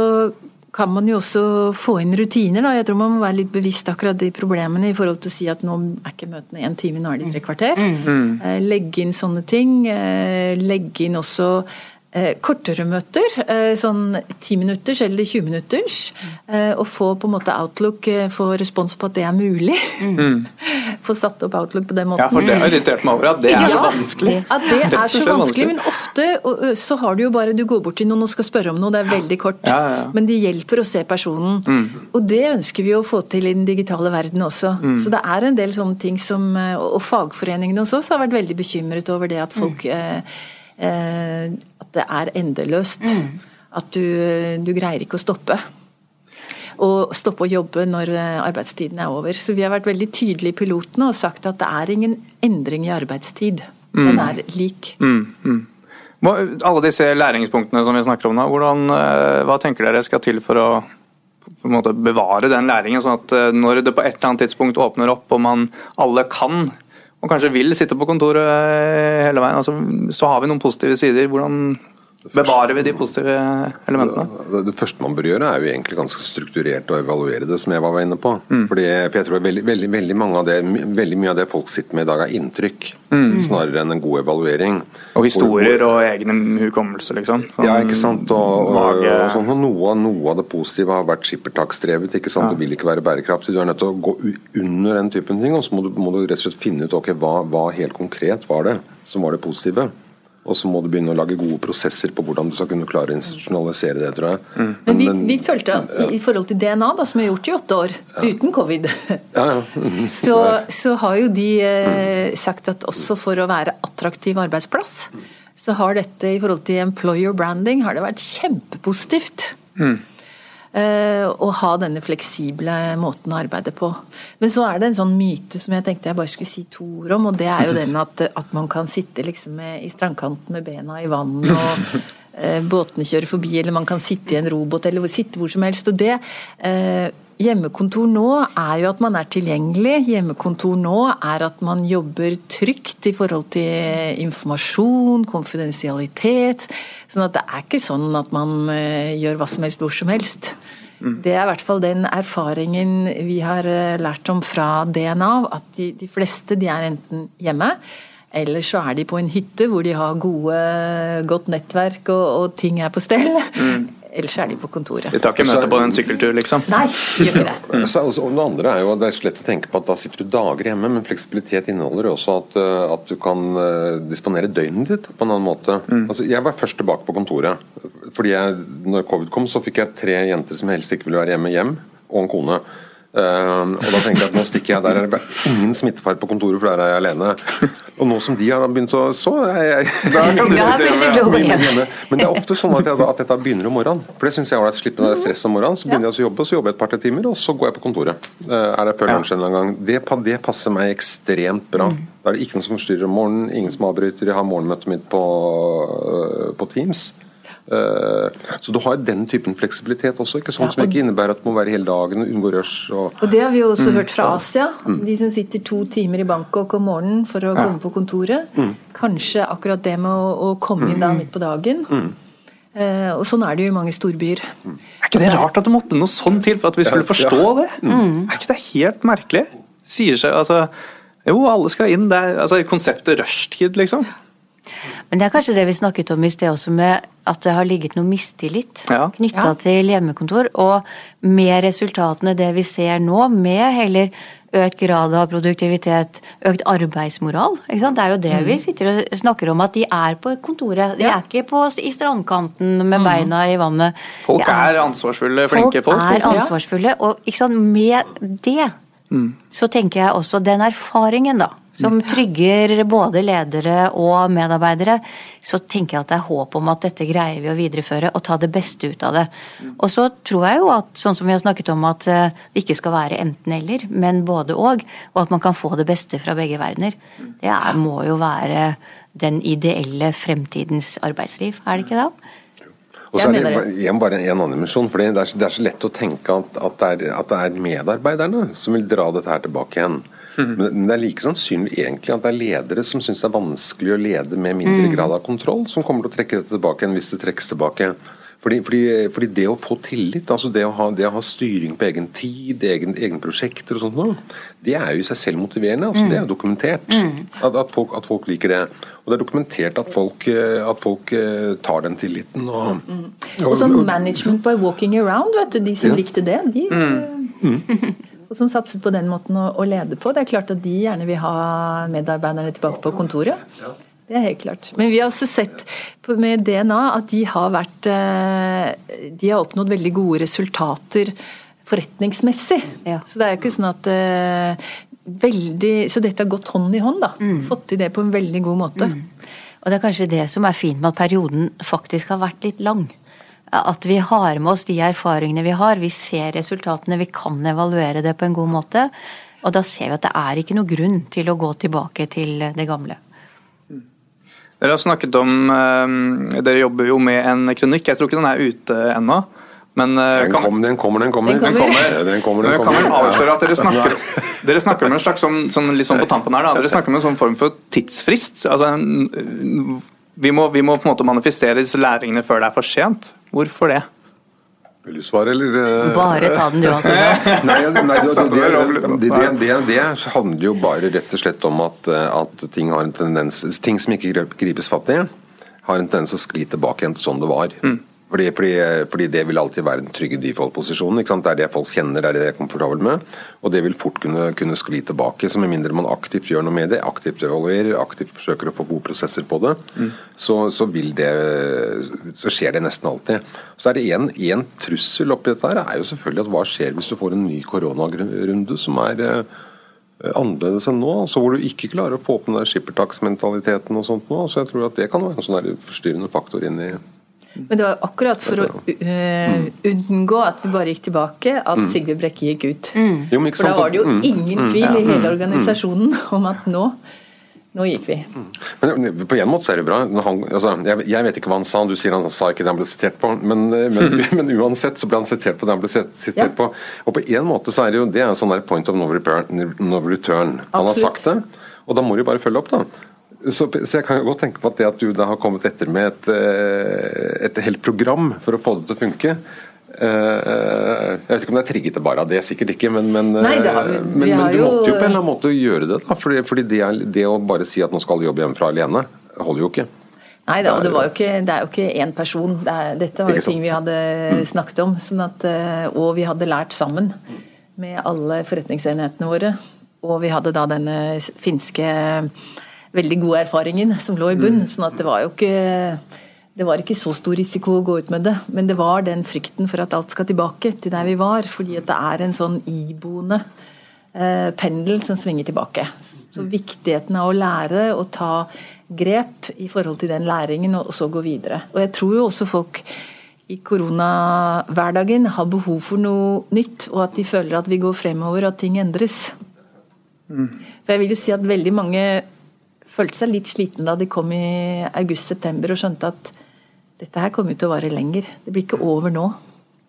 kan man jo også få inn rutiner. Da. Jeg tror man må være litt bevisst akkurat de problemene i forhold til å si at nå er ikke møtene én time, nå er de tre kvarter. Mm. Eh, legge inn sånne ting. Eh, legge inn også kortere møter, eh, sånn ti minutters eller 20 minutters, eh, og få på en måte Outlook få respons på at det er mulig. Mm. få satt opp Outlook på den måten. Ja, for det har irritert meg over at det er ja, så vanskelig. At det er så vanskelig, men ofte så har du jo bare Du går bort til noen og skal spørre om noe, det er veldig kort, ja, ja, men det hjelper å se personen. Mm. Og det ønsker vi å få til i den digitale verden også. Mm. Så det er en del sånne ting som Og fagforeningene hos oss har vært veldig bekymret over det at folk mm. eh, at det er endeløst. Mm. At du, du, greier ikke å stoppe. Og stoppe å jobbe når eh, arbeidstiden er over. Så vi har vært veldig tydelige i pilotene og sagt at det er ingen endring i arbeidstid. Den mm. er lik. Mm. Mm. Alle disse læringspunktene som vi snakker om nå, hvordan, eh, hva tenker dere skal til for å for måte, bevare den læringen, sånn at eh, når det på et eller annet tidspunkt åpner opp og man alle kan og kanskje vil sitte på kontoret hele veien, altså, så har vi noen positive sider. Hvordan bevarer vi de positive elementene? Det, det, første man bør gjøre, er jo egentlig ganske strukturert å evaluere det, som jeg var inne på. Mm. Fordi, for jeg tror veldig, veldig, veldig, det, veldig, mye av det folk sitter med i dag, er inntrykk. Mm. Snarere enn en god evaluering. Og historier hvor, og egne hukommelser, liksom. Sånn, ja, ikke sant. Og, og, og sånn, noe, noe, av det positive har vært skippertaksdrevet. ikke sant? Ja. Det vil ikke være bærekraftig. Du er nødt til å gå under den typen ting, og så må du, må du rett og slett finne ut ok, hva, hva helt konkret var det som var det positive. Og så må du begynne å lage gode prosesser på hvordan du skal kunne klare å institusjonalisere det, tror jeg. Mm. Men, vi, vi, følte at ja. i forhold til DNA, da, som er gjort i åtte år, ja. uten covid, ja, mm. så, så, har jo de eh, sagt at også for å være attraktiv arbeidsplass, så har dette i forhold til employer branding har det vært kjempepositivt. Mm. Eh, å ha denne fleksible måten å arbeide på. Men så er det en sånn myte som jeg tenkte jeg bare skulle si to ord om, og det er jo den at, at man kan sitte liksom med, i strandkanten med bena i vann og eh, båtene kjører forbi, eller man kan sitte i en robot eller sitte hvor som helst. og det eh, Hjemmekontor nå er jo at man er tilgjengelig. Hjemmekontor nå er at man jobber trygt i forhold til informasjon, konfidensialitet. Sånn at det er ikke sånn at man eh, gjør hva som helst hvor som helst. Mm. Det er i hvert fall den erfaringen vi har eh, lært om fra DNA, at de, de fleste de er enten hjemme, eller så er de på en hytte hvor de har gode, godt nettverk og, og ting er på stell. Mm. Ellers er de på kontoret. De tar ikke møte på en sykkeltur, liksom? Nei, gjør ikke det. Så, og det andre er jo at det er så lett å tenke på at da sitter du dager hjemme, men fleksibilitet inneholder jo også at, eh, at du kan eh, disponere døgnet ditt på en annen måte. Mm. Altså, jeg var først tilbake på kontoret. fordi jeg, når covid kom, så fikk jeg tre jenter som helst ikke ville være hjemme, hjem, og en kone. Uh, og da tenker jeg at nå stikker jeg der er det ingen smittefare på kontoret, for der er jeg alene. Og nå som de har begynt å så er jeg, Da kan du sitte hjemme. Men det er ofte sånn at, jeg, at dette begynner om morgenen. For det syns jeg er ålreit. Slippe det stress om morgenen. Så begynner jeg å jobbe, så jobber jeg et par-tre timer, og så går jeg på kontoret. Uh, er det før lunsj en gang. Det, det, passer meg ekstremt bra. Mm. Da er det ikke noen som forstyrrer om morgenen, ingen som avbryter. Jeg har morgenmøtet mitt på, uh, på Teams. Eh, så du har den typen fleksibilitet også, ikke sånn ja, som ikke innebærer at du må være hele dagen og unngå rush. Og, og det har vi jo også mm. hørt fra Asia. Mm. De som sitter to timer i Bangkok om morgenen for å komme på kontoret. Mm. Kanskje akkurat det med å, å komme inn da mm. midt på dagen. Uh, og sånn er det jo i mange storbyer. Mm. Er ikke det rart at det måtte noe sånn til for at vi skulle forstå ja. det? Er ikke det helt merkelig? Sier seg altså Jo, alle skal inn. Det er altså, konseptet rushtid, liksom. Men det er kanskje det vi snakket om i sted også, med at det har ligget noe mistillit ja. knytta ja. til hjemmekontor. Og med resultatene det vi ser nå, med heller økt grad av produktivitet, økt arbeidsmoral. Det er jo det mm. vi sitter og snakker om, at de er på kontoret. De ja. er ikke på, i strandkanten med mm. beina i vannet. Folk er, er, ansvarsfulle, flinke folk. Folk er ansvarsfulle, og med det mm. så tenker jeg også den erfaringen, da som trygger både ledere og medarbeidere, så tenker jeg at det er håp om at dette greier vi å videreføre og ta det beste ut av det. Og så tror jeg jo at, sånn som vi har snakket om, at eh, det ikke skal være enten-eller, men både og, og at man kan få det beste fra begge verdener. Det er, må jo være den ideelle fremtidens arbeidsliv, er det ikke det? Og så er det igjen bare en annen dimensjon. for det er, det er, så lett å tenke at, at, det er, at, det er, medarbeiderne som vil dra dette her tilbake igjen. Men det er like sannsynlig egentlig at det er ledere som syns det er vanskelig å lede med mindre mm. grad av kontroll, som kommer til å trekke dette tilbake igjen hvis det trekkes tilbake. Fordi, fordi, fordi, det å få tillit, altså det å ha, det å ha styring på egen tid, egen, egen prosjekter og sånt, det er jo i seg selv motiverende. Altså, mm. Det er dokumentert mm. at, at, folk, at, folk, liker det. Og det er dokumentert at folk, at folk eh, tar den tilliten. Og, mm. og sånn management by walking around, vet du, de som ja. likte det, de mm og som satset på den måten å, å, lede på. Det er klart at de gjerne vil ha medarbeiderne tilbake på kontoret. Det er helt klart. Men vi har også sett med DNA at de har vært eh, De har oppnådd veldig gode resultater forretningsmessig. Ja. Så det er jo ikke sånn at eh, veldig, Så dette har gått hånd i hånd, da. Mm. Fått til det på en veldig god måte. Mm. Og det er kanskje det som er fint med at perioden faktisk har vært litt lang at vi har med oss de erfaringene vi har. Vi ser resultatene, vi kan evaluere det på en god måte. Og da ser vi at det er ikke noe grunn til å gå tilbake til det gamle. Dere har snakket om eh, Dere jobber jo med en kronikk. Jeg tror ikke den er ute ennå. Men, eh, den, kom, den, kommer, den kommer. Den kommer. Den kommer, den kommer. Kan avsløre at dere snakker, dere snakker om en slags sånn, sånn, litt sånn på tampen her, da. Dere snakker om en sånn form for tidsfrist. Altså, vi må, vi må, på en måte manifestere disse læringene før det er for sent. Hvorfor det? Vil du svare, eller? Eh? Bare ta den du, altså. nei, nei det, det, det, det, handler jo bare rett og slett om at, eh, at ting, har en tendens, ting som ikke gripes fatt i, har en tendens å skli tilbake igjen til sånn det var. Mm. Fordi, fordi, fordi, det vil alltid være den trygge default-posisjonen. Det er det folk kjenner, det er det de er komfortable med. Og det vil fort kunne, kunne skli tilbake. Så med mindre man aktivt gjør noe med det, aktivt evaluerer, aktivt forsøker å få gode prosesser på det, mm. så, så, vil det Så skjer det nesten alltid. Så er det én trussel oppi dette her, er jo selvfølgelig at hva skjer hvis du får en ny koronarunde som er eh, annerledes enn nå, altså hvor du ikke klarer å få opp den der skippertaksmentaliteten og sånt nå. Så jeg tror at det kan være en sånn forstyrrende faktor inn i men det var akkurat for å uh, unngå at vi bare gikk tilbake, at mm. Sigve Brekke gikk ut. Mm. Jo, for da var det jo mm. ingen mm. tvil i hele organisasjonen om at nå nå gikk vi. Men På en måte så er det bra. Han, altså, jeg, jeg, vet ikke hva han sa, du sier han sa ikke det han ble sitert på. Men, men, men uansett så ble han sitert på det han ble sitert ja. på. Og på en måte så er det jo det er en sånn der point of no return. No return. Han har sagt det, og da må du bare følge opp, da. Så, så, jeg kan jo godt tenke på at det at du da har kommet etter med et, eh, et helt program for å få det til å funke eh, jeg vet ikke om det er trigget bare av det, sikkert ikke, men, men, Nei, har, eh, men, men du måtte jo på en eller annen måte gjøre det. da, fordi, fordi det, det, å bare si at nå skal alle jobbe hjemmefra alene, holder jo ikke. Nei da, det, ikke, det, er jo ikke én person. Det er, dette var jo ting vi hadde snakket om. Sånn at, og vi hadde lært sammen med alle forretningsenhetene våre. Og vi hadde da denne finske veldig gode erfaringen som lå i bunn. Mm. sånn at det var jo ikke det var ikke så stor risiko å gå ut med det, men det var den frykten for at alt skal tilbake til der vi var. Fordi at det er en sånn iboende eh, pendel som svinger tilbake. Så viktigheten av å lære og ta grep i forhold til den læringen, og så gå videre. Og jeg tror jo også folk i koronahverdagen har behov for noe nytt, og at de føler at vi går fremover, og at ting endres. Mm. For jeg vil jo si at veldig mange følte seg litt sliten da de kom i august-september og skjønte at dette her kommer til å vare lenger. Det blir ikke over nå.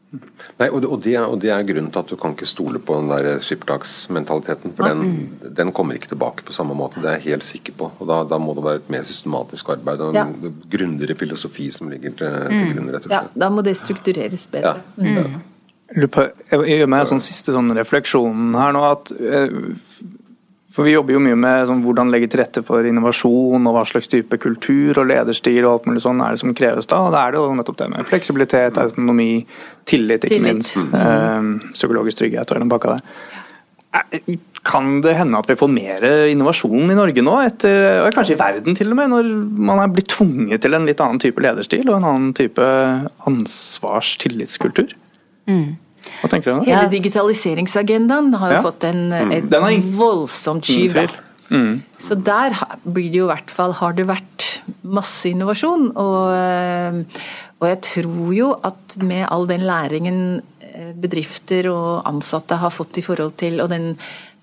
Nei, og det, og, det, og det, er grunnen til at du kan ikke stole på den der skippertaksmentaliteten. For den, mm. den, kommer ikke tilbake på samme måte, det er jeg helt sikker på. og Da, da må det være et mer systematisk arbeid og en ja. grundigere filosofi som ligger til, til mm. grunn. rett og slett. Ja, Da må det struktureres bedre. Ja. Mm. Jeg gjør meg en sånn siste sånn refleksjon her nå. at eh, for Vi jobber jo mye med sånn, hvordan legge til rette for innovasjon og hva slags type kultur og lederstil og alt mulig sånn er det som kreves da. og Da er det jo nettopp det med fleksibilitet, autonomi, tillit, ikke tillit. minst. Mm. Eh, psykologisk trygghet og den pakka der. Eh, kan det hende at vi får mer innovasjon i Norge nå, etter, og kanskje i verden til og med, når man er blitt tvunget til en litt annen type lederstil og en annen type ansvars-tillitskultur? Mm. Hva tenker du om det? Hele digitaliseringsagendaen har jo ja. fått en, mm. et mm. voldsomt skyv. Mm. Så der blir det jo i hvert fall har det vært masse innovasjon. Og, eh, og jeg tror jo at med all den læringen eh, bedrifter og ansatte har fått i forhold til, og den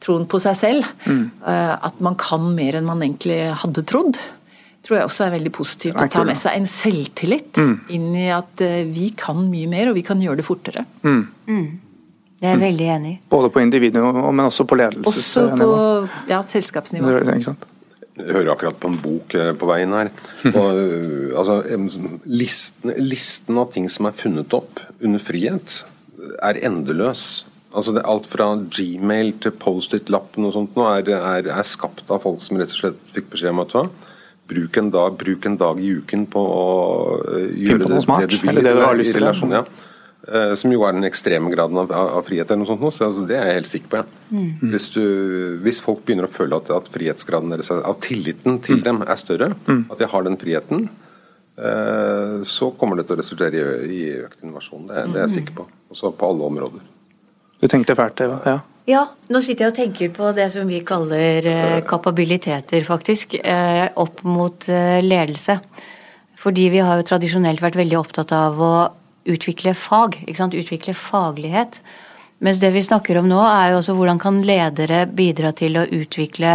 troen på seg selv, mm. Eh, at man kan mer enn man egentlig hadde trodd tror jeg også er veldig positivt å ta med seg en selvtillit mm. inn i at uh, vi kan mye mer, og vi kan gjøre det fortere. Mm. Mm. Det er jeg veldig enig i. Både på individnivå, men også på ledelsesnivå. Også på ja, selskapsnivå. Jeg hører akkurat på en bok eh, på veien her. Og, eh, altså, listen, listen, av ting som er funnet opp under frihet, er endeløs. Altså det, alt fra Gmail til Post-It-lappen og sånt nå er, er, er, skapt av folk som rett og slett fikk beskjed om at Bruk en, dag, bruk en dag i uken på å gjøre gjøre det, smart, det, du vil. Det du har lyst til. Relasjon, ja. Uh, som jo er den ekstreme graden av, av, frihet. eller noe sånt. Så, altså, det er jeg helt sikker på. Ja. Mm. Hvis, du, hvis, folk begynner å føle at, at frihetsgraden deres, at tilliten til mm. dem er større, mm. at de har den friheten, uh, så kommer det til å resultere i, i økt innovasjon. Det, det, er jeg sikker på. Også på alle områder. Du tenkte fælt, Eva? Ja. Ja, nå sitter jeg og tenker på det som vi kaller eh, kapabiliteter, faktisk, eh, opp mot eh, ledelse. Fordi vi har jo tradisjonelt vært veldig opptatt av å utvikle fag, ikke sant? utvikle faglighet. Mens det vi snakker om nå, er jo også hvordan kan ledere bidra til å utvikle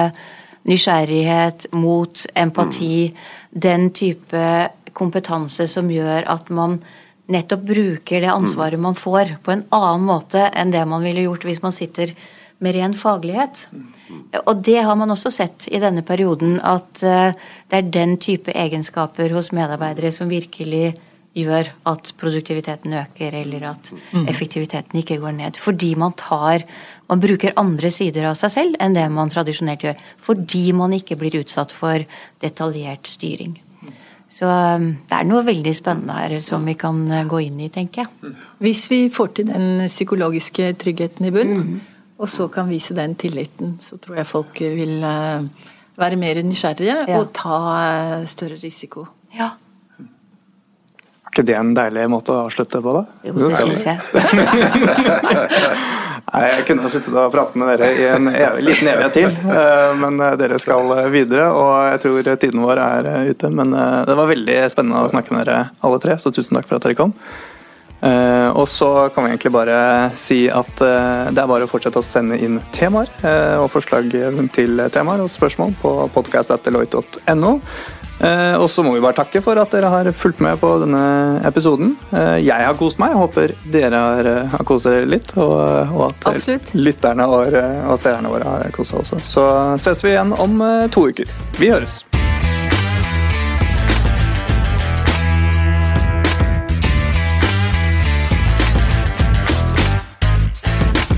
nysgjerrighet, mot, empati, den type kompetanse som gjør at man nettopp bruker det ansvaret man får, på en annen måte enn det man ville gjort hvis man sitter med ren faglighet. Og det har man også sett i denne perioden, at eh, det er den type egenskaper hos medarbeidere som virkelig gjør at produktiviteten øker, eller at effektiviteten ikke går ned. Fordi man tar Man bruker andre sider av seg selv enn det man tradisjonelt gjør. Fordi man ikke blir utsatt for detaljert styring. Så um, det er noe veldig spennende her som vi kan uh, gå inn i, tenker jeg. Hvis vi får til den psykologiske tryggheten i bunn, mm. og så kan vise den tilliten, så tror jeg folk vil uh, være mer nysgjerrige ja. og ta uh, større risiko. Ja. Er ikke det en deilig måte å avslutte på, da? Jo, det syns jeg. Nei, Jeg kunne sittet og pratet med dere i en evig, liten evighet til, eh, men eh, dere skal videre. Og jeg tror tiden vår er eh, ute. Men det var veldig spennende å snakke med dere alle tre, så tusen takk for at dere kom. Og så kan vi egentlig bare si at det er bare å fortsette å sende inn temaer og forslag til temaer og spørsmål på podcast.deloitte.no. Eh, og så må vi bare takke for at dere har fulgt med på denne episoden. Eh, jeg har kost meg, jeg håper dere har, eh, har kost dere litt. Og, og at Absolutt. lytterne og, og seerne våre har kost seg også. Så ses vi igjen om to uker. Vi høres.